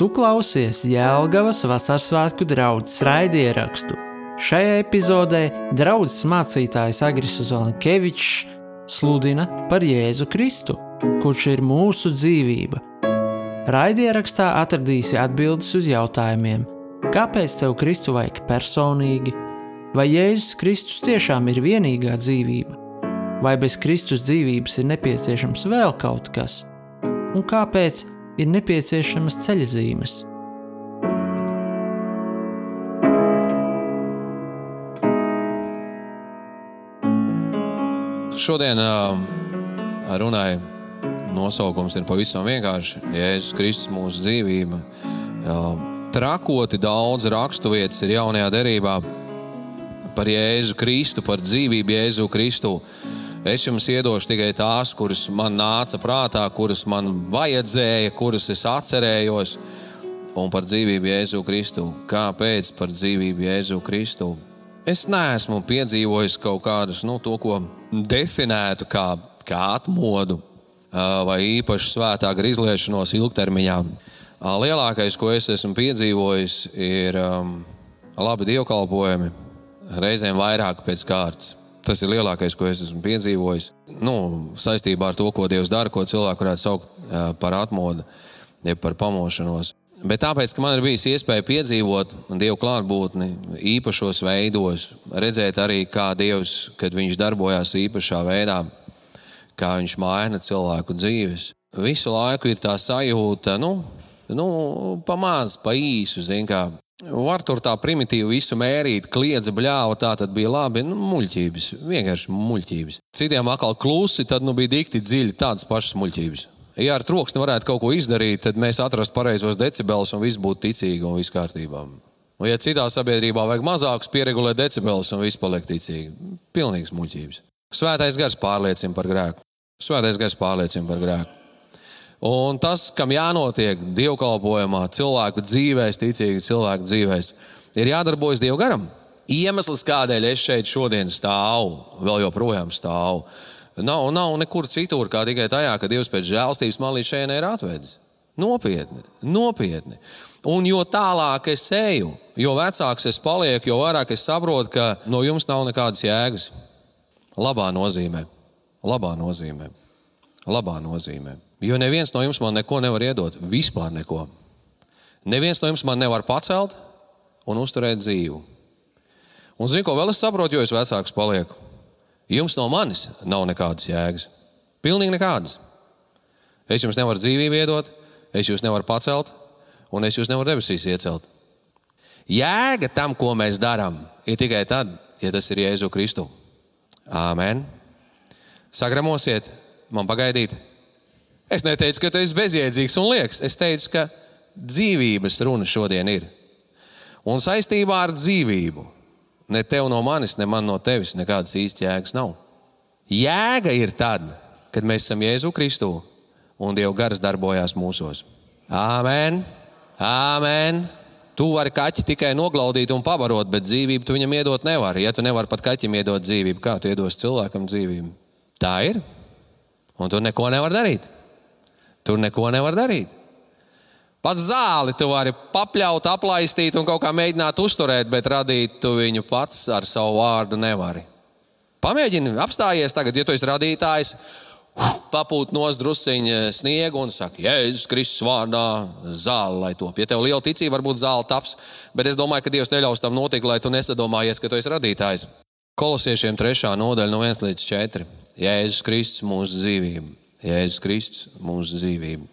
Tu klausies Jēlgavas vasaras svētku draugas raidierakstu. Šajā epizodē draugs mācītājs Agris Zolankevičs sludina par Jēzu Kristu, kurš ir mūsu dzīvība. Raidierakstā atradīsi atbildes uz jautājumiem, kāpēc tev Kristu vajag personīgi, vai Jēzus Kristus tiešām ir vienīgā dzīvība, vai bez Kristus dzīvības ir nepieciešams vēl kaut kas, un kāpēc ir nepieciešamas ceļzīmes. Šodien uh, runāju, nosaukums ir pavisam vienkārši. Jēzus Kristus mūsu dzīvība. Uh, trakoti daudz raksturvietas ir jaunajā derībā par Jēzu Kristu, par dzīvību Jēzu Kristu. Es jums iedošu tikai tās, kuras man nāca prātā, kuras man vajadzēja, kuras es atcerējos. Un par dzīvību Jēzu Kristu. Kāpēc par dzīvību Jēzu Kristu? Es neesmu piedzīvojis kaut kādus, nu, to, ko definētu kā, kā atmodu vai īpaši svētā grizliešanos ilgtermiņā. Lielākais, ko es esmu piedzīvojis, ir um, labi dievkalpojumi, reizēm vairāk pēc kārtas. Tas ir lielākais, ko es esmu piedzīvojis. Nu, saistībā ar to, ko Dievs dara, ko cilvēku varētu saukt par atmodu, jeb par pamošanos. Bet tāpēc, ka man ir bijis iespēja piedzīvot Dieva klātbūtni īpašos veidos, redzēt arī, kā Dievs, kad Viņš darbojās īpašā veidā, kā Viņš maina cilvēku dzīves. Visu laiku ir tā sajūta, nu, nu pamāz, pa īsu, zin kā Var tur tā primitīvi visu mērīt, kliedza, bļāva, tā tad bija labi. Nu, muļķības, vienkārši muļķības. Citiem atkal klusi, tad nu, bija dikti dziļi, tādas pašas muļķības. Ja ar troksni varētu kaut ko izdarīt, tad mēs atrastu pareizos decibelus un viss būtu ticīgi un viss kārtībā. Un, ja citā sabiedrībā vajag mazākus, pieregulēt decibelus un viss paliek ticīgi, pilnīgs muļķības. Svētais gars pārliecina par grēku. Svētais gars pārliecina par grēku. Un tas, kam jānotiek dievkalpojumā, cilvēku dzīvēs, ticīgu cilvēku dzīvēs, ir jādarbojas Dieva garam. Iemesls, kādēļ es šeit šodien stāvu, vēl joprojām stāvu, nav, nav nekur citur, kā tikai tajā, ka Dievs pēc žēlstības man līdz šeit ir atvedis. Nopietni, nopietni. Un jo tālāk es eju, jo vecāks es palieku, jo vairāk es saprotu, ka no jums nav nekādas jēgas. Labā nozīmē, labā nozīmē, labā nozīmē. Jo neviens no jums man neko nevar iedot. Vispār neko. Neviens no jums man nevar pacelt un uzturēt dzīvu. Un zinu, ko vēl es saprotu, jo es vecāks palieku. Jums no manis nav nekādas jēgas. Pilnīgi nekādas. Es jums nevaru dzīvību iedot, es jūs nevaru pacelt, un es jūs nevaru debesīs iecelt. Jēga tam, ko mēs darām, ir tikai tad, ja tas ir Jēzu Kristu. Āmen. Sagramosiet, man pagaidīt. Es neteicu, ka tu esi bezjēdzīgs un liekas. Es teicu, ka dzīvības runa šodien ir. Un saistībā ar dzīvību ne tev no manis, ne man no tevis nekādas īstas jēgas nav. Jēga ir tad, kad mēs esam Jēzu Kristu un Dieva gars darbojās mūsos. Āmen! Āmen! Tu vari kaķi tikai noglaudīt un pabarot, bet dzīvību tu viņam iedot nevari. Ja tu nevari pat kaķim iedot dzīvību, kā tu iedos cilvēkam dzīvību? Tā ir. Un tu neko nevari darīt. Tur neko nevar darīt. Pat zāli tu vari papļaut, aplaistīt un kaut kā mēģināt uzturēt, bet radīt tu viņu pats ar savu vārdu nevari. Pamēģini, apstājies tagad, ja tu esi radītājs, papūt nos drusciņu sniegu un saka, Jēzus Kristus vārdā zāle, lai top. Ja tev liela ticība, varbūt zāle taps, bet es domāju, ka Dievs neļaus tam notikt, lai tu nesadomājies, ka tu esi radītājs. Kolosiešiem 3. nodaļa no 1 līdz 4. Jēzus Kristus mūsu dzīvību. Jēzus Kristus, mūsu dzīvību.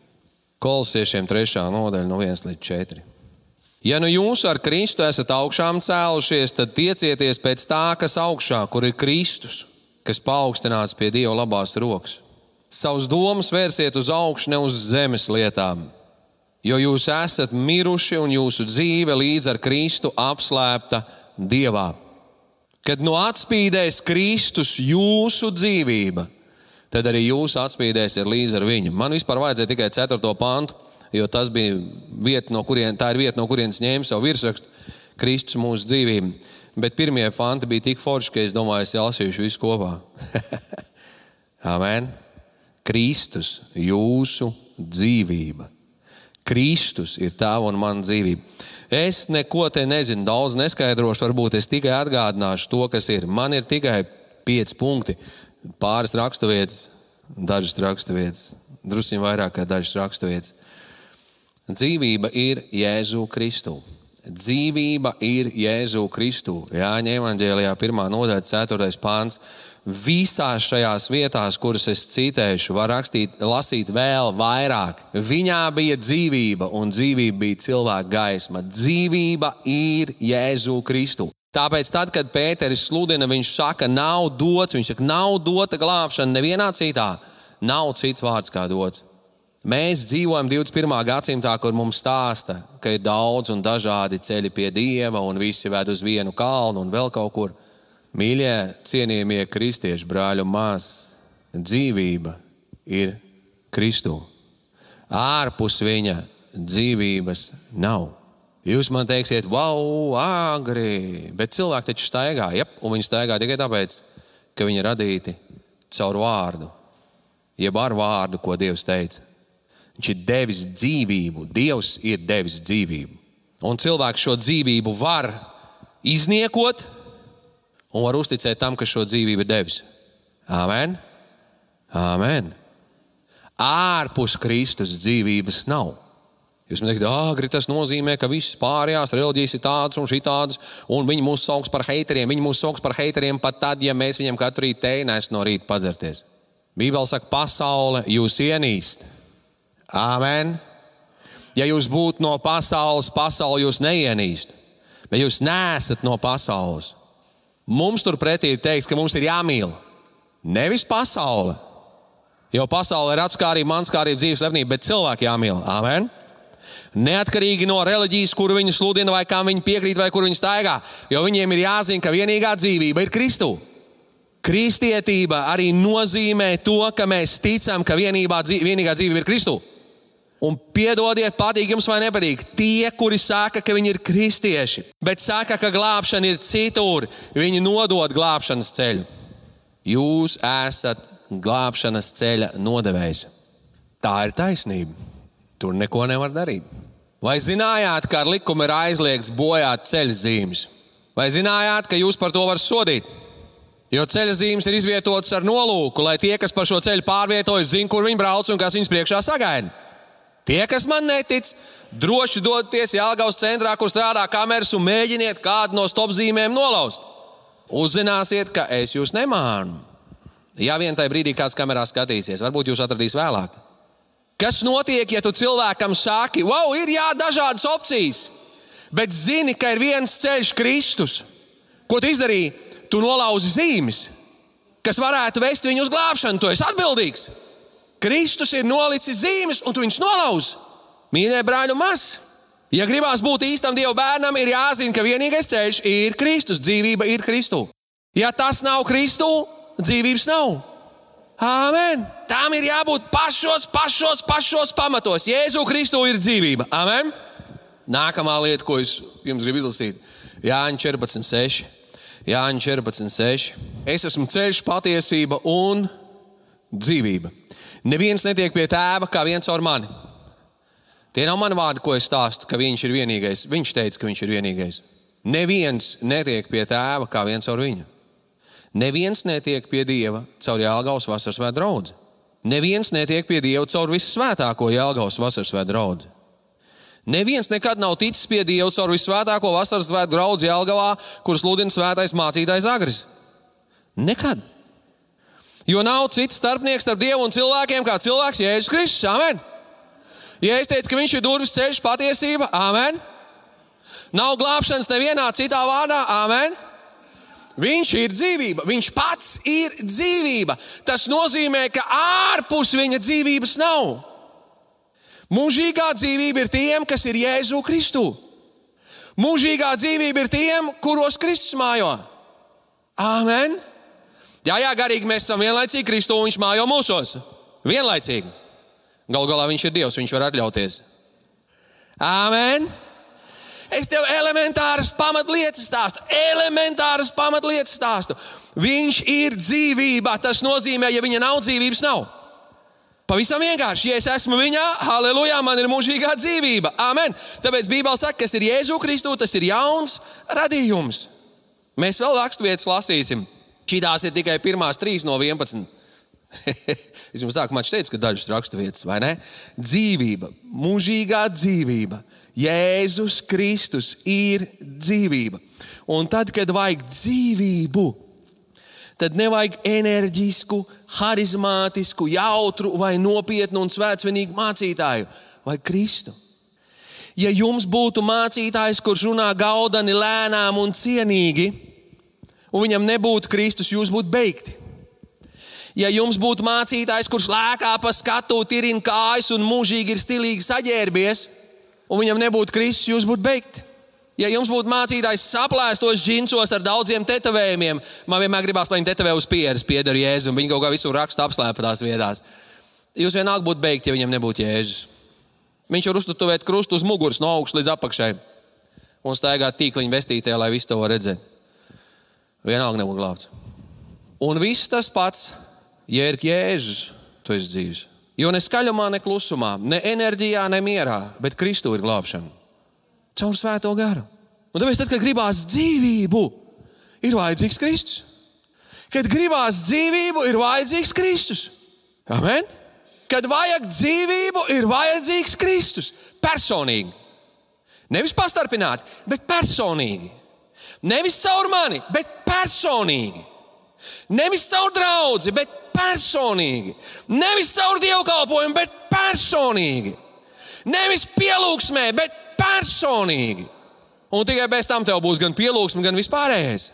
Kolosiešiem 3. nodaļa, no 1 līdz 4. Ja nu jūs ar Kristu esat augšām cēlušies, tad tiecieties pēc tā, kas augšā, kur ir Kristus, kas paaugstināts pie Dieva labās rokas. Savus domas vērsiet uz augšu, ne uz zemes lietām, jo jūs esat miruši un jūsu dzīve līdz ar Kristu apslēpta Dievā. Kad no atspīdēs Kristus jūsu dzīvība, tad arī jūs atspīdēsiet līdzi ar viņu. Man vispār vajadzēja tikai 4. pantu, jo tas bija vieta, no kurienes, tā ir vieta, no kurienes ņēma savu virsrakstu Kristus mūsu dzīvību. Bet pirmie fanti bija tik forši, ka es domāju, es lasīšu visu kopā. Amen. Kristus, jūsu dzīvība. Kristus ir tava un mana dzīvība. Es neko te nezinu, daudz neskaidrošu, varbūt es tikai atgādināšu to, kas ir. Man ir tikai pieci punkti, pāris raksturvietas, dažas raksturvietas, druskuļi vairāk kā dažas raksturvietas. Dzīvība ir Jēzu Kristu. Dzīvība ir Jēzu Kristu. Jāņa evanģēlijā, 1. nodaļa, 4. pāns. Visās šajās vietās, kuras es citēšu, var rakstīt, lasīt vēl vairāk. Viņā bija dzīvība, un dzīvība bija cilvēka gaisma. Dzīvība ir Jēzu Kristu. Tāpēc, tad, kad Pēteris sludina, viņš saka, nav dots, viņš saka, nav dota glābšana nevienā citā. Nav cits vārds kā dots. Mēs dzīvojam 21. gadsimtā, kur mums stāsta, ka ir daudz un dažādi ceļi pie dieva, un visi ved uz vienu kalnu un vēl kaut kur. Mīļie, cienījamie kristieši, brāļi māsas, dzīvība ir Kristū. Ārpus viņa dzīvības nav. Jūs man teiksiet, wow, agri, bet cilvēki taču staigā, jep, un viņi staigā tikai tāpēc, ka viņi ir radīti caur vārdu, jeb ar vārdu, ko Dievs teica. Viņš ir devis dzīvību, Dievs ir devis dzīvību. Un cilvēks šo dzīvību var izniekot un var uzticēt tam, kas šo dzīvību ir devis. Amen! Amen. Ārpus Kristus dzīvības nav. Jūs man teikt, agri tas nozīmē, ka visas pārējās reliģijas ir tādas un šitādas, un viņi mūs sauc par heiteriem. Viņi mūs sauc par heiteriem pat tad, ja mēs viņiem katru rītu tēnēs no rīta padzerties. Bībeli saka, pasaule jūs ienīst. Āmen. Ja jūs būtu no pasaules, pasaule jūs neienīst, bet jūs neesat no pasaules. Mums turpretī ir teikts, ka mums ir jāmīl nevis pasaule. Jo pasaule ir atskārība, manskārība, dzīves apnība, bet cilvēki jāmīl. Amen. Neatkarīgi no reliģijas, kuru viņi sludina, vai kam viņi piekrīt, vai kur viņi staigā. Jo viņiem ir jāzina, ka vienīgā dzīvība ir Kristus. Kristietība arī nozīmē to, ka mēs ticam, ka vienībā, vienīgā dzīvība ir Kristus. Un piedodiet, patīk jums vai nepatīk. Tie, kuri saka, ka viņi ir kristieši, bet saka, ka glābšana ir citur, viņi nodod glābšanas ceļu. Jūs esat glābšanas ceļa nodevējs. Tā ir taisnība. Tur neko nevar darīt. Vai zinājāt, ka ar likumu ir aizliegts bojāt ceļu zīmes? Vai zinājāt, ka jūs par to varat sodīt? Jo ceļa zīmes ir izvietotas ar nolūku, lai tie, kas pa šo ceļu pārvietojas, zinātu, kur viņi brauc un kas viņus priekšā sagaida. Tie, kas man netic, droši dodieties Jālgaus centrā, kur strādā kameras un mēģiniet kādu no stopzīmēm nolauzt. Uzzināsiet, ka es jūs nemānu. Ja vien tajā brīdī kāds kamerā skatīsies, varbūt jūs atradīs vēlāk. Kas notiek, ja tu cilvēkam saki, wow, ir jā, dažādas opcijas, bet zini, ka ir viens ceļš, Kristus? Ko tu izdarīji? Tu nolauzi zīmes, kas varētu vest viņu uz glābšanu. Tu esi atbildīgs. Kristus ir nolicis zīmes, un tu viņus nolauz. Mīļie brāļi māsas, ja gribās būt īstam Dieva bērnam, ir jāzina, ka vienīgais ceļš ir Kristus. Dzīvība ir Kristu. Ja tas nav Kristu, dzīvības nav. Amen. Tām ir jābūt pašos, pašos, pašos pamatos. Jēzu Kristu ir dzīvība. Amen. Nākamā lieta, ko es jums gribu izlasīt, Jāņa 14.6. Jāņa 14.6. Es esmu ceļš, patiesība un dzīvība. Neviens netiek pie tēva kā viens ar mani. Tie nav mani vārdi, ko es stāstu, ka viņš ir vienīgais. Viņš teica, ka viņš ir vienīgais. Neviens netiek pie tēva kā viens ar viņu. Neviens netiek pie dieva caur Jālgaus vasaras svētku draugu. Neviens netiek pie dieva caur vissvētāko Jālgaus vasaras svētku draugu. Neviens nekad nav ticis pie dieva caur vissvētāko vasaras svētku draugu Jālgavā, kuras sludina svētais mācītājs Agris. Nekad. Jo nav cits starpnieks starp Dievu un cilvēkiem kā cilvēks Jēzus Kristus. Amen. Ja es teicu, ka viņš ir durvis ceļš, patiesība, amen. Nav glābšanas nevienā citā vārdā, amen. Viņš ir dzīvība, viņš pats ir dzīvība. Tas nozīmē, ka ārpus viņa dzīvības nav. Mūžīgā dzīvība ir tiem, kas ir Jēzu Kristu. Mūžīgā dzīvība ir tiem, kuros Kristus mājo. Amen. Jā, jā, garīgi mēs esam vienlaicīgi Kristu un Viņš mājo mūsos. Vienlaicīgi. Galu galā Viņš ir Dievs, Viņš var atļauties. Amen! Es tev elementāras pamatlietas stāstu. Elementāras pamatlietas stāstu. Viņš ir dzīvība. Tas nozīmē, ja viņa nav dzīvības, nav. Pavisam vienkārši, ja es esmu viņā, halleluja, man ir mūžīgā dzīvība. Amen. Tāpēc Bībelē saka, kas ir Jēzu Kristu, tas ir jauns radījums. Mēs vēl raksturvietas lasīsim. Šīs ir tikai pirmās trīs no 11. es jums sākumā teicu, ka dažas raksturvietas, vai ne? Dzīvība, mūžīgā dzīvība. Jēzus Kristus ir dzīvība. Un tad, kad vajag dzīvību, tad nevajag enerģisku, harizmātisku, jautru vai nopietnu un svētsvinīgu mācītāju vai Kristu. Ja jums būtu mācītājs, kurš runā gaudani, lēnām un cienīgi, un viņam nebūtu Kristus, jūs būtu beigti. Ja jums būtu mācītājs, kurš lēkā pa skatu, tirina kājas un mūžīgi ir stilīgi saģērbies, un viņam nebūtu Kristus, jūs būtu beigti. Ja jums būtu mācītājs saplēstos džinsos ar daudziem tetovējumiem, man vienmēr gribās, lai viņi tetovē uz pieres, pieder jēzu, un viņi kaut kā visur raksta apslēptās vietās. Jūs vienalga būtu beigti, ja viņam nebūtu jēzus. Viņš var uztuvēt krustu uz muguras no augšas līdz apakšai un staigāt tīkliņa vestītē, lai visu to redzētu. Vienalga nebūtu glābts. Un viss tas pats, ja ir jēzus, tu esi dzīves. Jo ne skaļumā, ne klusumā, ne enerģijā, ne mierā, bet Kristu ir glābšana caur svēto garu. Un tāpēc, tad, kad gribās dzīvību, ir vajadzīgs Kristus. Kad gribās dzīvību, ir vajadzīgs Kristus. Amen? Kad vajag dzīvību, ir vajadzīgs Kristus. Personīgi. Nevis pastarpināti, bet personīgi. Nevis caur mani, bet personīgi. Nevis caur draugu, bet personīgi. Nevis caur dievkalpojumu, bet personīgi. Nevis pielūgsmē, bet personīgi. Un tikai pēc tam tev būs gan pielūgsme, gan vispārējais.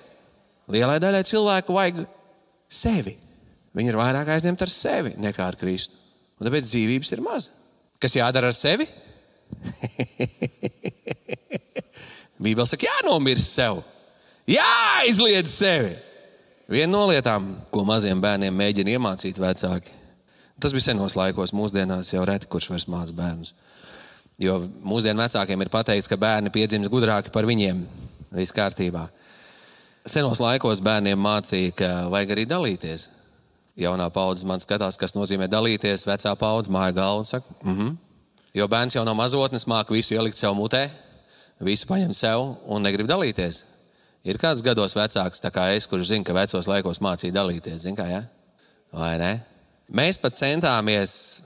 Lielai daļai cilvēku vajag sevi. Viņi ir vairāk aizņemti ar sevi nekā ar Kristu. Un tāpēc dzīvības ir maz. Kas jādara ar sevi? Bībeli saka, jānomirst sev, jāizliedz sevi. Viena no lietām, ko maziem bērniem mēģina iemācīt vecāki, tas bija senos laikos, mūsdienās jau reti kurš vairs māca bērnus. Jo mūsdienu vecākiem ir pateikts, ka bērni piedzimst gudrāki par viņiem. Viss kārtībā. Senos laikos bērniem mācīja, ka vajag arī dalīties. Jaunā paudze man skatās, kas nozīmē dalīties. Vecā paudze māja galvu un saka, mm -hmm. jo bērns jau no mazotnes māca visu ielikt sev mutē, visu paņem sev un negrib dalīties. Ir kāds gados vecāks, kā es, kurš zina, ka vecos laikos mācīja dalīties. Zin kā, ja? Vai ne? Mēs pat centāmies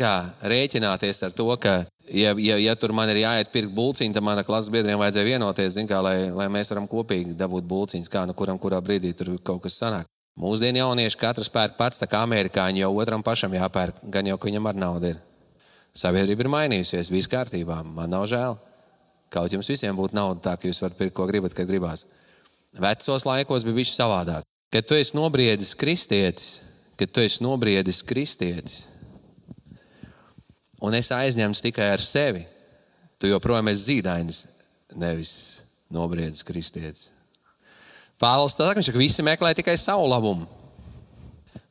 kā, rēķināties ar to, ka ja, ja, ja tur man ir jāiet pirkt būciņu, tad manam klases biedriem vajadzēja vienoties, kā, lai, lai mēs varam kopīgi dabūt būciņas, kā nu kuram kurā brīdī tur kaut kas sanāk. Mūsdienu jaunieši katrs pērk pats, tā kā amerikāņi jau otram pašam jāpērk, gan jau, ka viņam ar naudu ir. Sabiedrība ir mainījusies, viss kārtībā, man nav žēl. Kaut jums visiem būtu nauda tā, ka jūs varat pirkt, ko gribat, kad gribās. Vecos laikos bija bijis savādāk. Kad tu esi nobriedis kristietis, kad tu esi nobriedis kristietis, un es aizņemts tikai ar sevi, tu joprojām esi zīdainis, nevis nobriedzis kristietis. Pāvils tā saka, ka visi meklē tikai savu labumu.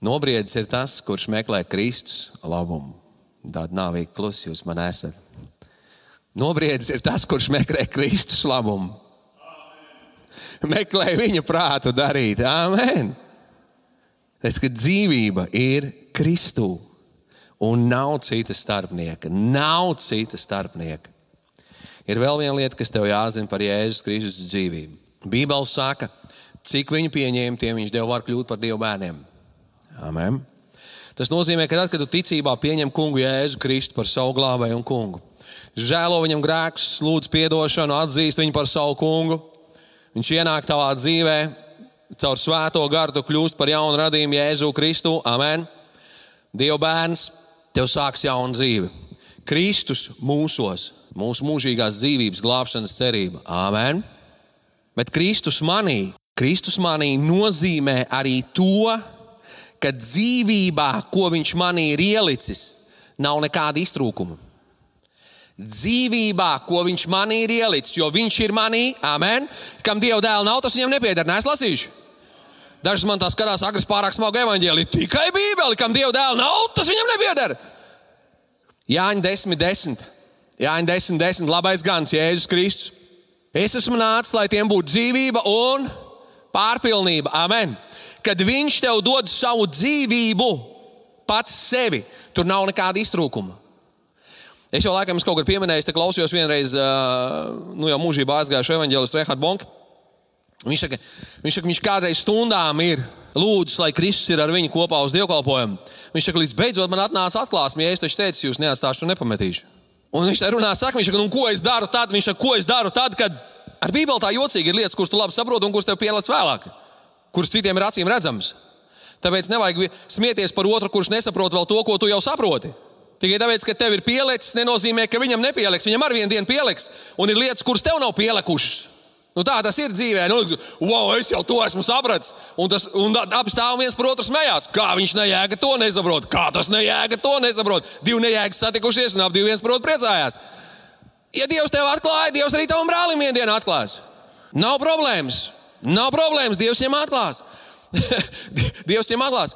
Nobriedzis ir tas, kurš meklē Kristus labumu. Tāda nāvīga klusa jūs man esat. Nobriedzis ir tas, kurš meklē Kristus labumu. Meklē viņa prātu darīt. Amen. Tas, ka dzīvība ir Kristū. Un nav cita starpnieka. Nav cita starpnieka. Ir vēl viena lieta, kas tev jāzina par Jēzus Kristus dzīvību. Bībeli saka, cik viņu pieņēma, tiem viņš deva var kļūt par Dieva bērniem. Amen. Tas nozīmē, ka tad, kad tu ticībā pieņem kungu Jēzu Kristu par savu glābēju un kungu, žēlo viņam grēkus, lūdz atdošanu, atzīst viņu par savu kungu, viņš ienāk tavā dzīvē, caur svēto garu kļūst par jaunu radījumu Jēzu Kristu. Amen. Dieva bērns, tev sāks jauna dzīve. Kristus mūsos, mūsu mūžīgās dzīvības glābšanas cerība. Āmen! Bet Kristus manī, Kristus manī nozīmē arī to, ka dzīvībā, ko Viņš manī ir ielicis, nav nekāda iztrūkuma. Dzīvībā, ko Viņš manī ir ielicis, jo Viņš ir manī, amen. Kam Dieva dēla nav, tas viņam nepieder. Nē, es lasīšu. Dažs man tā skatās, agresīvs pārāk smagu evaņģēliju. Tikai Bībeli, kam Dieva dēla nav, tas viņam nepieder. Jāņa 10, 10. Jāņa 10, 10. Labais gans, Jēzus Kristus. Es esmu nācis, lai tiem būtu dzīvība un pārpilnība. Amen. Kad Viņš tev dod savu dzīvību, Pats sevi. Tur nav nekāda iztrūkuma. Es jau laikam kaut kur pieminēju, ka klausījos vienreiz, nu jau mūžībā aizgājušu evanģēlistu Rehardu Bonku. Viņš saka, viņš saka, viņš kādreiz stundām ir lūdzis, lai Kristus ir ar viņu kopā uz dievkalpojumu. Viņš saka, līdz beidzot man atnāca atklāsme, ja es taču teicu, jūs neatstāšu un nepametīšu. Un viņš tā runā, saka, viņš saka, nu, ko es daru tad? Viņš saka, ko es daru tad, kad ar Bībeli tā jocīgi ir lietas, kuras tu labi saproti un kuras tev pielādes vēlāk, kuras citiem ir acīm redzamas. Tāpēc nevajag smieties par otru, kurš nesaprot vēl to, ko tu jau saproti. Tikai tāpēc, ka tev ir pielicis, nenozīmē, ka viņam nepieliks. Viņam ar vienu dienu pieliks, un ir lietas, kuras tev nav pielikušas. Nu, tā tas ir dzīvē. Nu, wow, es jau to esmu sapratis. Un, tas, un abi stāv viens par otru smējās. Kā viņš nejēga to nesaprot? Kā tas nejēga to nesaprot? Divi nejēgas satikušies un abi viens par otru priecājās. Ja Dievs tev atklāja, Dievs arī tavam brālim vienu dienu atklās. Nav problēmas. Nav problēmas. Dievs viņam atklās. Dievs viņam atklās.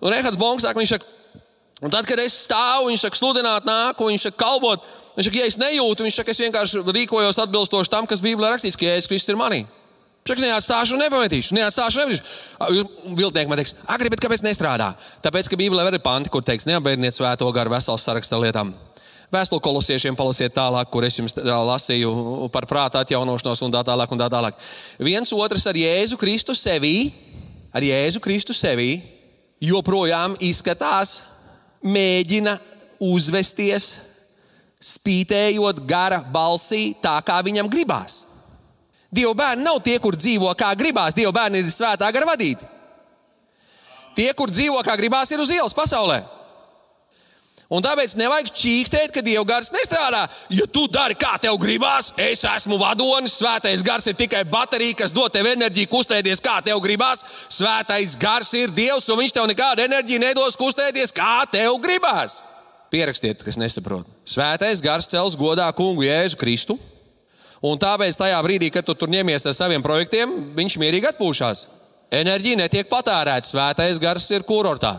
Un Rehards Bonks saka, viņš saka, Un tad, kad es stāvu, viņš saka, sludināt, nāku, viņš saka, kalpot. Viņš saka, ja es nejūtu, viņš saka, es vienkārši rīkojos atbilstoši tam, kas Bībelē rakstīts, ka Jēzus Kristus ir manī. Viņš saka, neatstāšu un nepametīšu, neatstāšu un nepametīšu. Viltnieki man teiks, agri, bet kāpēc nestrādā? Tāpēc, ka Bībelē ir panti, kur teiks, neapbēdiniet svēto garu vesels saraksts ar lietām. Vēstuli kolosiešiem palasiet tālāk, kur es jums lasīju par prāta atjaunošanos un tā tālāk. Un tā tālāk. Viens otrs ar Jēzu Kristu sevī, ar Jēzu Kristu sevī, joprojām izskatās mēģina uzvesties, spītējot gara balsī, tā kā viņam gribās. Dieva bērni nav tie, kur dzīvo kā gribās. Dieva bērni ir svētā gara vadīti. Tie, kur dzīvo kā gribās, ir uz ielas pasaulē. Un tāpēc nevajag čīkstēt, ka Dieva gars nestrādā. Ja tu dari, kā tev gribās, es esmu vadonis, svētais gars ir tikai baterija, kas dod tev enerģiju kustēties, kā tev gribās. Svētais gars ir Dievs, un viņš tev nekādu enerģiju nedos kustēties, kā tev gribās. Pierakstiet, kas nesaprot. Svētais gars cels godā kungu Jēzu Kristu. Un tāpēc tajā brīdī, kad tu tur ņemies ar saviem projektiem, viņš mierīgi atpūšas. Enerģija netiek patērēta. Svētais gars ir kurortā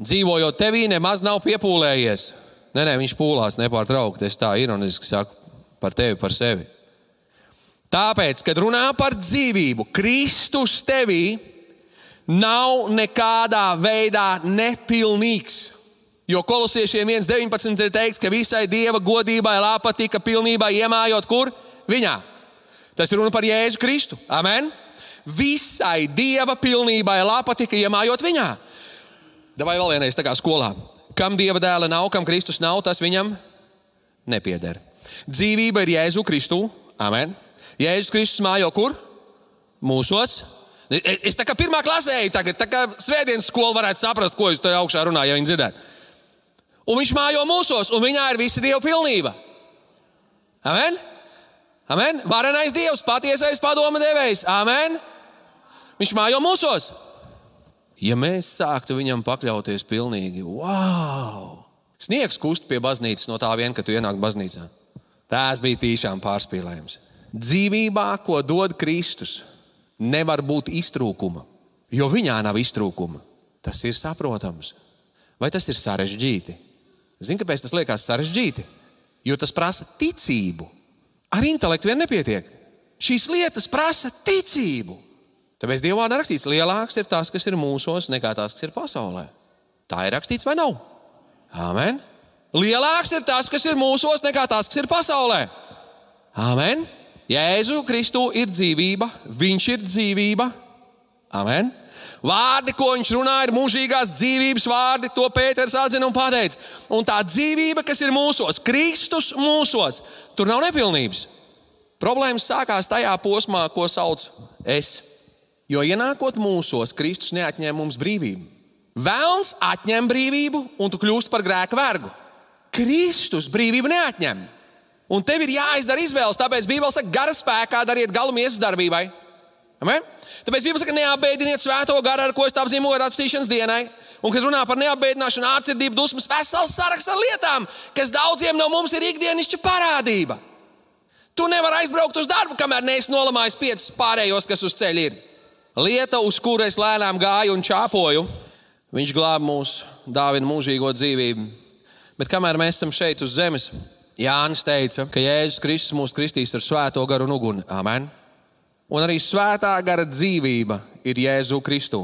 dzīvojot tevī, nemaz nav piepūlējies. Nē, nē, viņš pūlās nepārtraukti. Es tā ironiski saku par tevi, par sevi. Tāpēc, kad runā par dzīvību, Kristus tevī nav nekādā veidā nepilnīgs. Jo kolosiešiem 1,19 ir teikts, ka visai dieva godībai lāpa tika pilnībā iemājot kur? Viņā. Tas ir runa par Jēzu Kristu. Amen. Visai dieva pilnībai lāpa tika iemājot viņā. Vai vēl vienreiz tā kā skolā. Kam dieva dēla nav, kam Kristus nav, tas viņam nepieder. Dzīvība ir Jēzu Kristu. Amen. Jēzus Kristus mājo kur? Mūsos. Es tā kā pirmā klasē eju, tagad tā kā svētdienas skola varētu saprast, ko jūs tur augšā runājat, ja viņi dzirdētu. Un viņš mājo mūsos, un viņā ir visa dieva pilnība. Amen. Amen. Varenais Dievs, patiesais padoma devējs. Amen. Viņš mājo mūsos. Ja mēs sāktu viņam pakļauties pilnīgi, wow! Sniegs kust pie baznīcas no tā vien, ka tu ienāk baznīcā. Tās bija tiešām pārspīlējums. Dzīvībā, ko dod Kristus, nevar būt iztrūkuma, jo viņā nav iztrūkuma. Tas ir saprotams. Vai tas ir sarežģīti? Zini, kāpēc tas liekas sarežģīti? Jo tas prasa ticību. Ar intelektu vien nepietiek. Šīs lietas prasa ticību. Tāpēc Dievā nerakstīts, lielāks ir tas, kas ir mūsos, nekā tas, kas ir pasaulē. Tā ir rakstīts vai nav? Amen. Lielāks ir tas, kas ir mūsos, nekā tas, kas ir pasaulē. Amen. Jēzu Kristu ir dzīvība, Viņš ir dzīvība. Amen. Vārdi, ko viņš runā, ir mūžīgās dzīvības vārdi. To Pēters atzina un pateica. Un tā dzīvība, kas ir mūsos, Kristus mūsos, tur nav nepilnības. Problēmas sākās tajā posmā, ko sauc es. Jo ienākot mūsos, Kristus neatņem mums brīvību. Vēlns atņem brīvību, un tu kļūsi par grēka vergu. Kristus brīvību neatņem. Un tev ir jāizdara izvēles. Tāpēc Bībelē saka, gara spēkā dariet galu miesas darbībai. Amen? Tāpēc Bībelē saka, neapbēdiniet svēto garu, ar ko es apzīmoju atpūtīšanas dienai. Un, kad runā par neapbēdināšanu, atsirdību, dusmas, vesels saraksts ar lietām, kas daudziem no mums ir ikdienišķa parādība. Tu nevari aizbraukt uz darbu, kamēr neesi nolamājis piecus pārējos, kas uz ceļa ir. Lieta, uz kuru es lēnām gāju un čāpoju, viņš glāb mūs, dāvina mūžīgo dzīvību. Bet kamēr mēs esam šeit uz zemes, Jānis teica, ka Jēzus Kristus mūs kristīs ar svēto garu un uguni. Amen. Un arī svētā gara dzīvība ir Jēzu Kristu.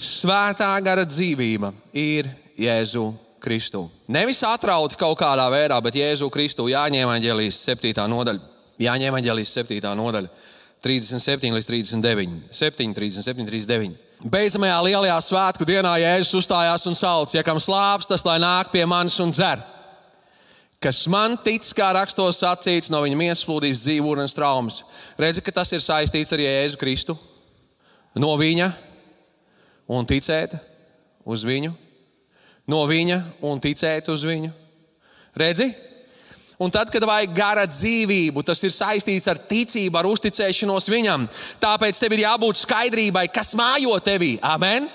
Svētā gara dzīvība ir Jēzu Kristu. Nevis atrauti kaut kādā veidā, bet Jēzu Kristu Jāņem Evangelijas 7. nodaļa. Jāņem Evangelijas 7. nodaļa, 37 līdz 39. 7, 37, 39. Beidzamajā lielajā svētku dienā Jēzus uzstājās un sauc: Ja kam slāpes, tas lai nāk pie manis un dzer. Kas man tic, kā rakstos sacīts, no viņa miesas plūdīs dzīvu ūdens traumas. Redzi, ka tas ir saistīts ar Jēzu Kristu. No viņa un ticēt uz viņu. No viņa un ticēt uz viņu. Redzi? Un tad, kad vajag gara dzīvību, tas ir saistīts ar ticību, ar uzticēšanos viņam. Tāpēc tev ir jābūt skaidrībai, kas mājo tevī. Amen!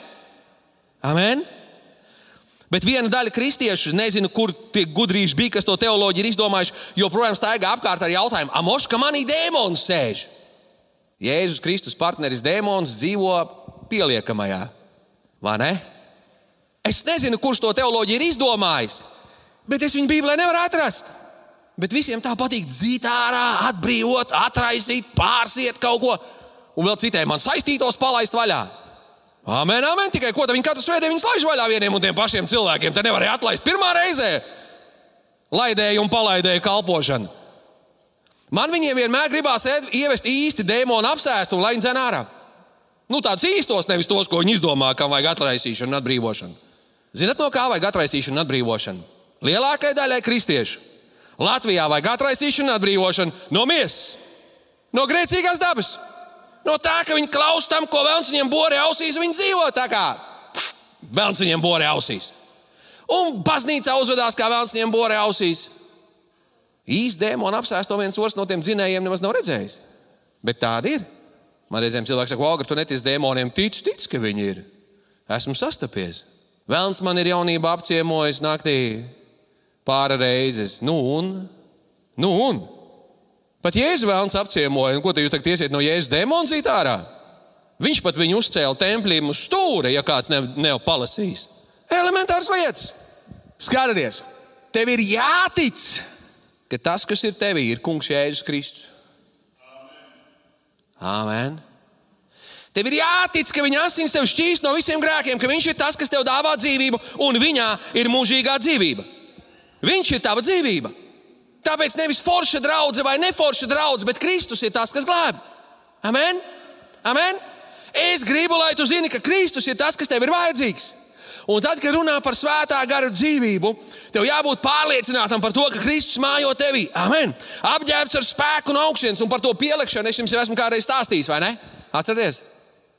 Amen. Bet viena daļa kristiešu, nezinu, kur tie gudrīši bija, kas to teoloģiju ir izdomājuši, joprojām staigā apkārt ar jautājumu, amoš, ka manī dēmons sēž. Jēzus Kristus partneris dēmons dzīvo pieliekamajā, vai ne? Es nezinu, kurš to teoloģiju ir izdomājis, bet es viņu Bībelē nevaru atrast. Bet visiem tā patīk dzīt ārā, atbrīvot, atraisīt, pārsiet kaut ko, un vēl citiem man saistītos palaist vaļā. Amen, amen. Tikai ko viņi katru svētdienu viņus laiž vaļā vieniem un tiem pašiem cilvēkiem. Te nevarēja atlaist pirmā reize. Laidēju un palaidēju kalpošanu. Man viņiem vienmēr gribās ievest īsti dēmonu apsēstu, lai viņi dzen ārā. Nu, tādus īstos, nevis tos, ko viņi izdomā, kam vajag atraisīšanu un atbrīvošanu. Zinat, no kā vajag atraisīšanu un atbrīvošanu? Lielākajai daļai kristiešu. Latvijā vajag atraisīšanu atbrīvošanu no miesas, no grēcīgās dabas. No tā, ka viņi klausās tam, ko vēlams viņiem borē ausīs, viņi dzīvo tā kā vēlams viņiem borē ausīs. Un baznīcā uzvedās kā vēlams viņiem borē ausīs. Īsti dēmoni apsēsto viens otrs no tiem dzinējiem nemaz nav redzējis. Bet tāda ir. Man reizēm cilvēks saka, Olga, tu netic dēmoniem, tic, tic, ka viņi ir. Esmu sastapies. Vēlams man ir jaunība apciemojis naktī pāri reizes. Nu un? Nu un? Pat Jēzus vēlams apciemoja, un ko te jūs tagad iesiet no Jēzus demons īt ārā? Viņš pat viņu uzcēla templīm uz stūra, ja kāds ne, nav palasījis. Elementārs lietas. Skaties, tev ir jātic, ka tas, kas ir tevī, ir Kungs Jēzus Kristus. Amen. Tev ir jātic, ka viņa asins tev šķīst no visiem grēkiem, ka viņš ir tas, kas tev dāvā dzīvību, un viņā ir mūžīgā dzīvība. Viņš ir tava dzīvība. Tāpēc nevis forša draudzene vai neforša draudzene, bet Kristus ir tas, kas glābj. Amen? Amen? Es gribu, lai tu zini, ka Kristus ir tas, kas tev ir vajadzīgs. Un tad, kad runā par svētā gara dzīvību, tev jābūt pārliecinātam par to, ka Kristus mājo tevī. Amen. Apģērbts ar spēku un augšanu, un par to pielikšanu es jums jau esmu kādreiz stāstījis, vai ne? Atcerieties,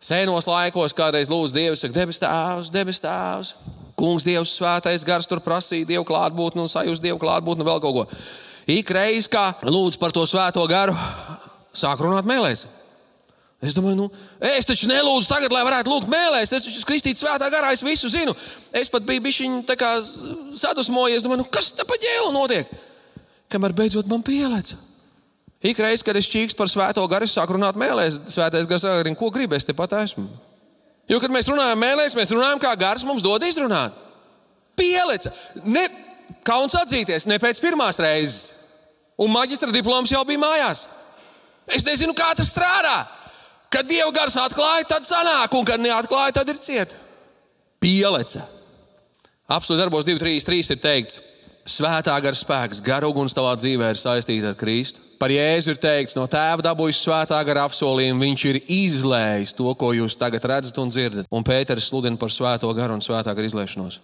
senos laikos kādreiz lūdzu Dievu, saka, debes tēvs, debes tēvs. Kungs, Dievs, svētais gars tur prasīja Dievu klātbūtni un sajust Dievu klātbūtni un vēl kaut ko. Ik reiz, kā lūdzu par to svēto garu, sāk runāt mēlēs. Es domāju, nu, es taču nelūdzu tagad, lai varētu lūgt mēlēs. Es taču kristīts svētā garā, es visu zinu. Es pat biju bišķiņ sadusmojies. Domāju, nu, kas te pa ģēlu notiek? Kamēr beidzot man pielēc. Ik reiz, kad es čīkstu par svēto garu, es sāku runāt mēlēs. Svētais gars saka, ko gribi, es tepat esmu. Jo, kad mēs runājam mēlēs, mēs runājam, kā gars mums dod izrunāt. Pielica. Ne, kauns atzīties, ne pēc pirmās reizes un maģistra diploms jau bija mājās. Es nezinu, kā tas strādā. Kad dieva gars atklāja, tad sanāk, un kad neatklāja, tad ir cieta. Pielece. Absolūti darbos 233 ir teikts, svētā gara spēks, gara uguns tavā dzīvē ir saistīta ar Kristu. Par Jēzu ir teikts, no tēva dabūjis svētā gara apsolījumu, viņš ir izlējis to, ko jūs tagad redzat un dzirdat. Un Pēters sludina par svēto garu un svētā gara izlēšanos.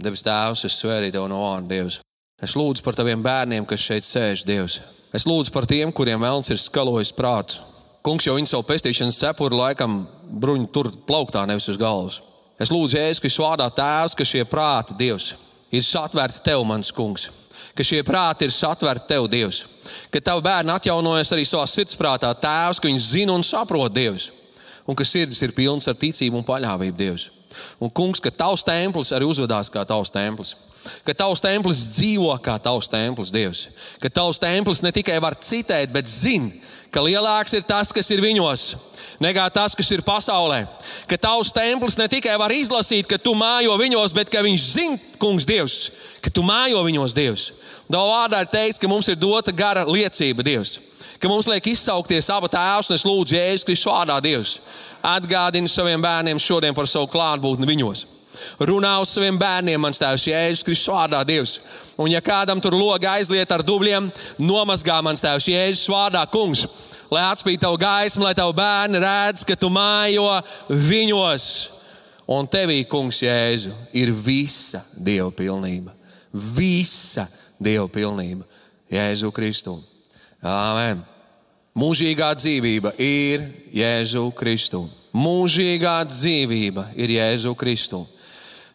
Debes Tēvs, es svērīju tev no vārda Dievs. Es lūdzu par taviem bērniem, kas šeit sēž, Dievs. Es lūdzu par tiem, kuriem vēlams ir skalojis prātu. Kungs jau viņu savu pestīšanas cepuri laikam bruņu tur plauktā, nevis uz galvas. Es lūdzu, Jēzus, ka vārdā tēvs, ka šie prāti, Dievs, ir satvērti tev, mans kungs. Ka šie prāti ir satvērti tev, Dievs. Ka tavu bērnu atjaunojas arī savā sirdsprātā, tēvs, ka viņš zina un saprot, Dievs. Un ka sirds ir pilns ar ticību un paļāvību, Dievs. Un, kungs, ka tavs templis arī uzvedās kā tavs templis. Ka tavs templis dzīvo kā tavs templis, Dievs. Ka tavs templis ne tikai var citēt, bet zina, ka lielāks ir tas, kas ir viņos, nekā tas, kas ir pasaulē. Ka tavs templis ne tikai var izlasīt, ka tu mājo viņos, bet ka viņš zina, kungs, Dievs, ka tu mājo viņos, Dievs. Tavā vārdā ir teikts, ka mums ir dota gara liecība, Dievs. Ka mums liek izsaukties abu tēvus, un es lūdzu, Jēzus Kristus vārdā, Dievs. Atgādini saviem bērniem šodien par savu klātbūtni viņos. Runā uz saviem bērniem, mans tēvs, Jēzus Kristus vārdā, Dievs. Un ja kādam tur loga aizliet ar dubļiem, nomazgā mans tēvs, Jēzus vārdā, kungs. Lai atspīd tavu gaismu, lai tavu bērni redz, ka tu mājo viņos. Un tevī, kungs, Jēzu, ir visa Dieva pilnība. Visa Dieva pilnība. Jēzu Kristu. Āmen. Mūžīgā dzīvība ir Jēzu Kristu. Mūžīgā dzīvība ir Jēzu Kristu.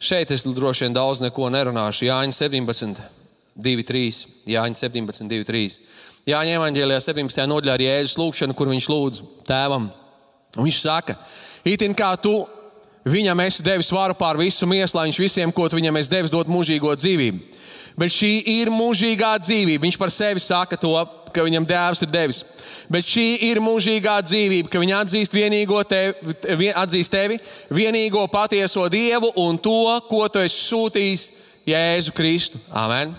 Šeit es droši vien daudz neko nerunāšu. Jāņa 17, 2, 3. Jāņa 17, 2, 3. Jāņa evanģēlijā 17. nodaļā ir Jēzus lūgšana, kur viņš lūdz tēvam. Un viņš saka, itin kā tu viņam esi devis varu pār visu miesu, lai viņš visiem, ko tu viņam esi devis, dot mūžīgo dzīvību. Bet šī ir mūžīgā dzīvība. Viņš par sevi saka to, ka viņam dēls ir devis. Bet šī ir mūžīgā dzīvība, ka viņi atzīst, tevi, atzīst tevi, vienīgo patieso Dievu un to, ko tu esi sūtījis Jēzu Kristu. Amen.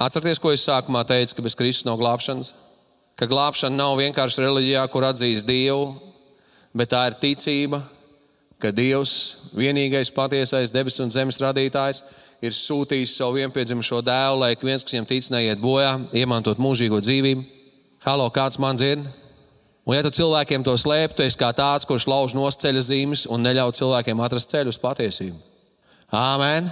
Atcerieties, ko es sākumā teicu, ka bez Kristus nav glābšanas. Ka glābšana nav vienkārši reliģijā, kur atzīst Dievu, bet tā ir ticība, ka Dievs, vienīgais patiesais debesu un zemes radītājs, ir sūtījis savu vienpiedzimušo dēlu, lai ik viens, kas viņam tic, neiet bojā, iemantot mūžīgo dzīvību. Halo, kāds man dzird? Un, ja tu cilvēkiem to slēpj, tu esi kā tāds, kurš lauž nosceļa zīmes un neļauj cilvēkiem atrast ceļu uz patiesību. Āmen!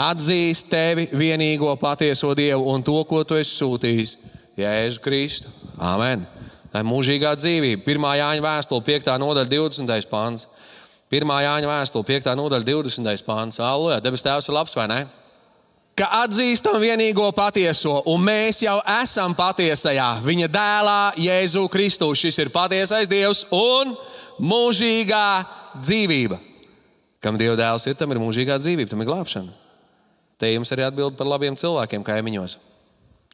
Atzīst tevi vienīgo patieso Dievu un to, ko tu esi sūtījis, Jēzu Kristu. Āmen! Tā ir mūžīgā dzīvība. Pirmā Jāņa vēstule, 5. nodaļa, 20. pāns. Pirmā Jāņa vēstule, 5. nodaļa, 20. pāns. Aleluja, debes Tēvs ir labs, vai ne? Ka atzīstam vienīgo patieso, un mēs jau esam patiesajā viņa dēlā, Jēzu Kristu. Šis ir patiesais Dievs un mūžīgā dzīvība. Kam Dieva dēls ir, tam ir mūžīgā dzīvība, tam ir glābšana. Te jums arī atbild par labiem cilvēkiem kaimiņos.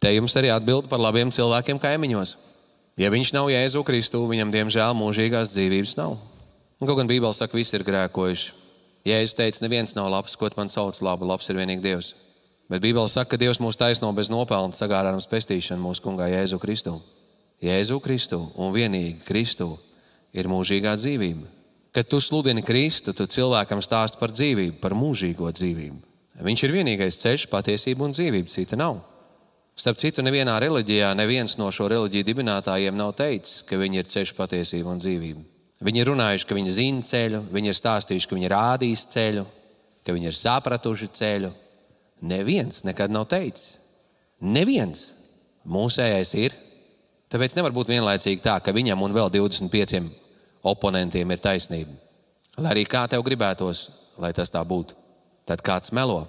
Te jums arī atbild par labiem cilvēkiem kaimiņos. Ja viņš nav Jēzu Kristu, viņam diemžēl mūžīgās dzīvības nav. Un, kaut gan Bībele saka, ka visi ir grēkojuši. Jēzus teica, neviens nav labs, ko man sauc labu, labs ir vienīgi Dievs. Bet Bībele saka, ka Dievs mūs taisno bez nopelna sagādājums pestīšanu mūsu kungā Jēzu Kristu. Jēzu Kristu un vienīgi Kristu ir mūžīgā dzīvība. Kad tu sludini Kristu, tu cilvēkam stāsti par dzīvību, par mūžīgo dzīvību. Viņš ir vienīgais ceļš, patiesība un dzīvība, cita nav. Starp citu, nevienā reliģijā neviens no šo reliģiju dibinātājiem nav teicis, ka viņi ir ceļš, patiesība un dzīvība. Viņi ir runājuši, ka viņi zina ceļu, viņi ir stāstījuši, ka viņi ir rādījis ceļu, ka viņi ir sapratuši ceļu. Neviens nekad nav teicis. Neviens mūsējais ir. Tāpēc nevar būt vienlaicīgi tā, ka viņam un vēl 25 oponentiem ir taisnība. Lai arī kā tev gribētos, lai tas tā būtu, tad kāds melo.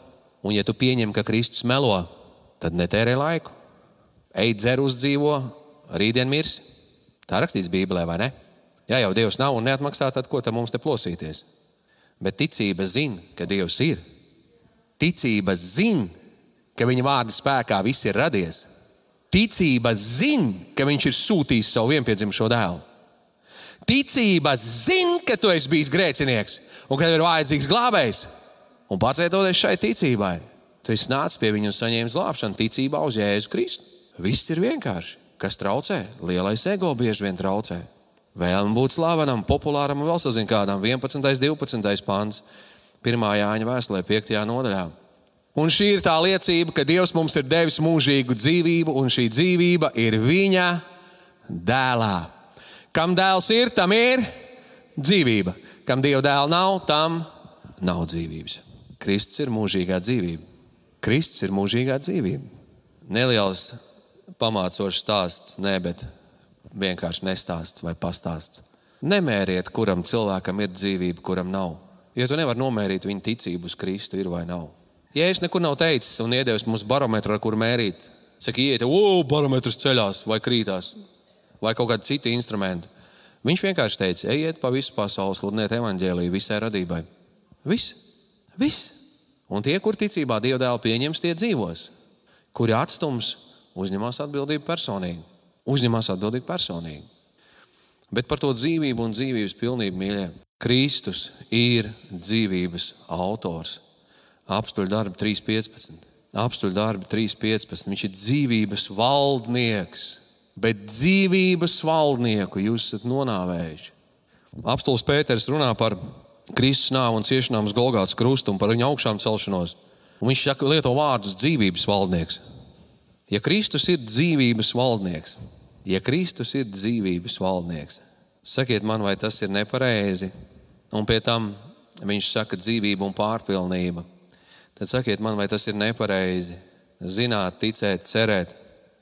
Un, ja tu pieņem, ka Kristus melo, tad netērē laiku. Ej, dzer uz dzīvo, rītdien mirsi. Tā rakstīts Bībelē, vai ne? Ja jau Dievs nav un neatmaksā, tad ko tam mums te plosīties? Bet ticība zina, ka Dievs ir. Ticība zina, ka viņa vārda spēkā viss ir radies. Ticība zina, ka viņš ir sūtījis savu vienpiedzimušo dēlu. Ticība zina, ka tu esi bijis grēcinieks un ka ir vajadzīgs glābējs. Un pateicoties šai ticībai, tu esi nācis pie viņa un saņēmis glābšanu ticībā uz Jēzu Kristu. Viss ir vienkārši. Kas traucē? Lielais ego bieži vien traucē. Vēlam būt slavenam, populāram un vēl sazin kādam 11. un 12. pāns 1. Jāņa vēstulē, 5. nodaļā. Un šī ir tā liecība, ka Dievs mums ir devis mūžīgu dzīvību, un šī dzīvība ir Viņa dēlā. Kam dēls ir, tam ir dzīvība. Kam Dieva dēla nav, tam nav dzīvības. Kristus ir mūžīgā dzīvība. Kristus ir mūžīgā dzīvība. Neliels pamācošs stāsts, ne, bet vienkārši nestāsts vai pastāsts. Nemēriet, kuram cilvēkam ir dzīvība, kuram nav. Jo tu nevari nomērīt viņa ticību uz Kristu, ir vai nav. Ja es nekur nav teicis un iedevis mums barometru, ar kuru mērīt, saka, iet, ugh, barometrs ceļās vai krītās, vai kaut kādu citu instrumentu. Viņš vienkārši teica, ejiet pa visu pasauli, sludiniet evaņģēlīju visai radībai. Viss, viss. Un tie, kur ticībā Dieva dēlu pieņems, tie dzīvos. Kuri atstums, uzņemas atbildību personīgi uzņemas atbildību personīgi. Bet par to dzīvību un dzīvības pilnību, mīļie, Kristus ir dzīvības autors. Apstuļu darbi 3.15. Apstuļu darbi 3.15. Viņš ir dzīvības valdnieks, bet dzīvības valdnieku jūs esat nonāvējuši. Apstults Pēters runā par Kristus nāvu un ciešanām uz Golgātas krustu un par viņa augšām celšanos. Un viņš lieto vārdus dzīvības valdnieks. Ja Kristus ir dzīvības valdnieks, ja Kristus ir dzīvības valdnieks, sakiet man, vai tas ir nepareizi? Un pie tam viņš saka dzīvība un pārpilnība. Tad sakiet man, vai tas ir nepareizi? Zināt, ticēt, cerēt,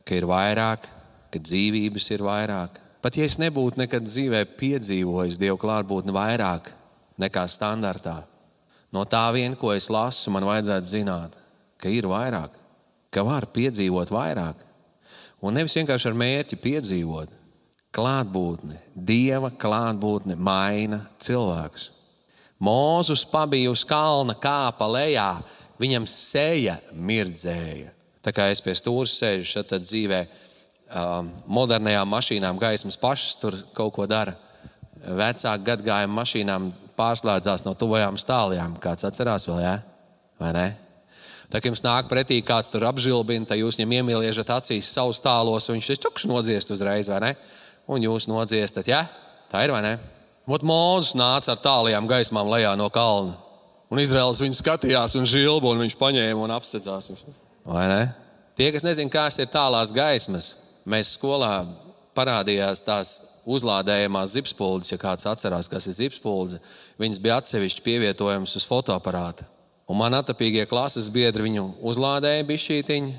ka ir vairāk, ka dzīvības ir vairāk. Pat ja es nebūtu nekad dzīvē piedzīvojis Dieva klātbūtni vairāk nekā standartā, no tā vien, ko es lasu, man vajadzētu zināt, ka ir vairāk ka var piedzīvot vairāk. Un nevis vienkārši ar mērķi piedzīvot. Klātbūtne, dieva klātbūtne maina cilvēkus. Mūzus pabija uz kalna, kāpa lejā, viņam seja mirdzēja. Tā kā es pie stūra sēžu, tad dzīvē um, modernajām mašīnām gaismas pašas tur kaut ko dara. Vecāku gadgājumu mašīnām pārslēdzās no tuvajām stāvjām. Kāds atcerās vēl, jā? vai ne? Tā kā jums nāk pretī kāds tur apžilbina, tad jūs viņam iemīliežat acīs savus tālos, un viņš ir čukšs nodziest uzreiz, vai ne? Un jūs nodziestat, ja? Tā ir vai ne? Ot Mūzes nāca ar tālajām gaismām lejā no kalna. Un Izraels viņu skatījās un žilbu, un viņš paņēma un apstedzās. Vai ne? Tie, kas nezina, kas ir tālās gaismas, mēs skolā parādījās tās uzlādējamās zipspuldzes, ja kāds atcerās, kas ir zipspuldze. Viņas bija atsevišķi pievietojamas uz fotoaparāta. Un man atapīgie klases biedri viņu uzlādēja bišķītiņu.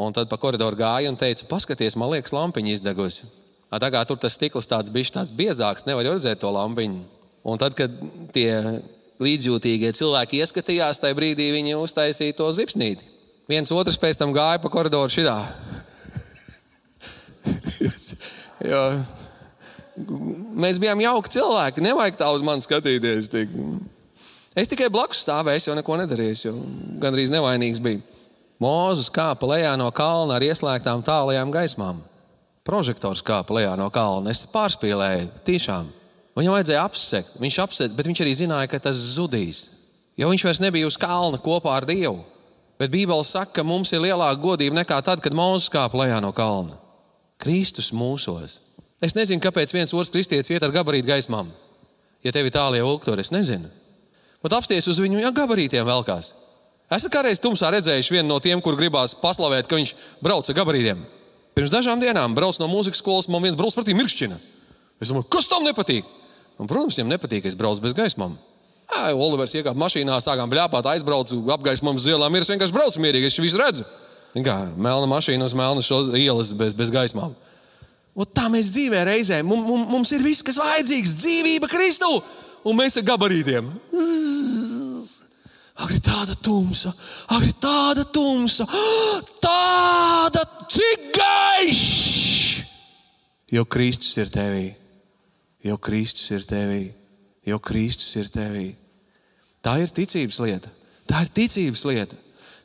Un tad pa koridoru gāja un teica, paskaties, man liekas, lampiņa izdegusi. Tā kā tur tas stikls tāds bijis tāds biezāks, nevar redzēt to lampiņu. Un tad, kad tie līdzjūtīgie cilvēki ieskatījās, tajā brīdī viņi uztaisīja to zipsnīti. Viens otrs pēc tam gāja pa koridoru šitā. jo, mēs bijām jauki cilvēki, nevajag tā uz mani skatīties. Tik. Es tikai blakus stāvēju, jau neko nedarīju, jo gandrīz nevainīgs biju. Mūzes kāpa lejā no kalna ar ieslēgtām tālajām gaismām. Prožektors kāpa lejā no kalna. Es pārspīlēju, tiešām. Viņam vajadzēja apsekt, viņš apsekt, bet viņš arī zināja, ka tas zudīs. Jo viņš vairs nebija uz kalna kopā ar Dievu. Bet Bībele saka, ka mums ir lielāka godība nekā tad, kad Mūzes kāpa lejā no kalna. Kristus mūsos. Es nezinu, kāpēc viens otrs kristietis iet ar gabarītu gaismām. Ja tev ir tālie ulktori, es nezinu. Pat apsties uz viņu ja, gabarītiem velkās. Esat kādreiz tumsā redzējuši vienu no tiem, kur gribās paslavēt, ka viņš brauc ar gabarītiem. Pirms dažām dienām brauc no mūzikas skolas, man viens brauc pretī mirkšķina. Es domāju, kas tam nepatīk? Un, protams, viņam nepatīk, ka es braucu bez gaismām. Jā, Olivers iekāpa mašīnā, sākām bļāpāt, aizbraucu, apgaismojam uz ielām. Es vienkārši braucu mierīgi, es visu redzu. Kā melna mašīna uz melnas ielas bez, bez gaismām. Un tā mēs dzīvē reizē. Mums, mums ir viss, kas vajadzīgs, dzīvība Kristu un mēs ar gabarītiem. Ak, ir tāda tumsa, ak, ir tāda tumsa, tāda cik gaišs! Jo Kristus ir tevī, jo Kristus ir tevī, jo Kristus ir tevī. Tā ir ticības lieta. Tā ir ticības lieta.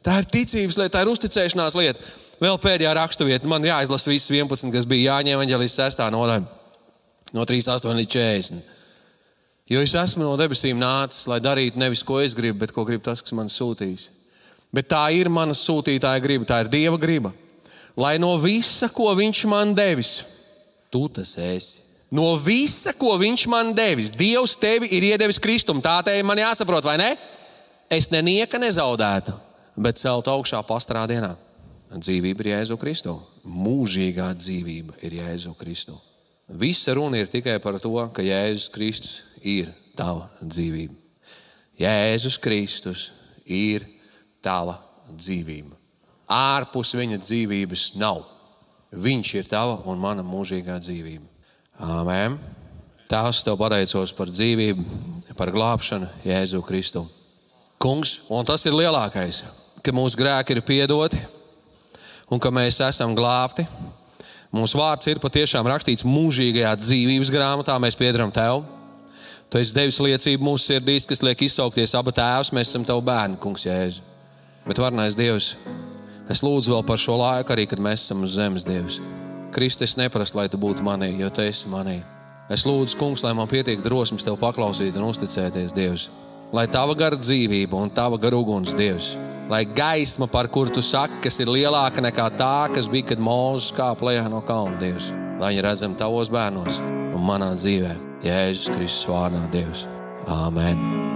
Tā ir ticības lieta, tā ir uzticēšanās lieta. Vēl pēdējā raksturvieta, man jāizlasa visas 11, kas bija Jāņa Evanģelijas 6. nodaļa, no 38 līdz 40. Jo es esmu no debesīm nācis, lai darītu nevis ko es gribu, bet ko grib tas, kas man sūtīs. Bet tā ir mana sūtītāja griba, tā ir Dieva griba. Lai no visa, ko Viņš man devis, tu tas esi. No visa, ko Viņš man devis, Dievs tevi ir iedevis Kristum. Tā te man jāsaprot, vai ne? Es nenieka nezaudētu, bet celt augšā pastrā dienā. Dzīvība ir Jēzu Kristu. Mūžīgā dzīvība ir Jēzu Kristu. Visa runa ir tikai par to, ka Jēzus Kristus ir tava dzīvība. Jēzus Kristus ir tava dzīvība. Ārpus viņa dzīvības nav. Viņš ir tava un mana mūžīgā dzīvība. Amen. Tās tev pateicos par dzīvību, par glābšanu Jēzu Kristu. Kungs, un tas ir lielākais, ka mūsu grēki ir piedoti un ka mēs esam glābti. Mūsu vārds ir patiešām rakstīts mūžīgajā dzīvības grāmatā. Mēs piedaram tev. Tu esi devis liecību mūsu sirdīs, kas liek izsaukties abu tēvus. Mēs esam tavi bērni, Kungs, Jēzu. Bet varnais Dievs, es lūdzu vēl par šo laiku, arī kad mēs esam uz zemes Dievs. Kristus, es neprasu, lai tu būtu manī, jo tu esi manī. Es lūdzu, Kungs, lai man pietiek drosmes tev paklausīt un uzticēties Dievs. Lai tava gara dzīvība un tava gara uguns, Dievs, lai gaisma, par kuru tu saki, kas ir lielāka nekā tā, kas bija, kad mūzis kāpa lejā no kalna, Dievs, lai viņi redzam tavos bērnos un manā dzīvēm. Jēzus Kristus vārdā, Dievs. Āmen!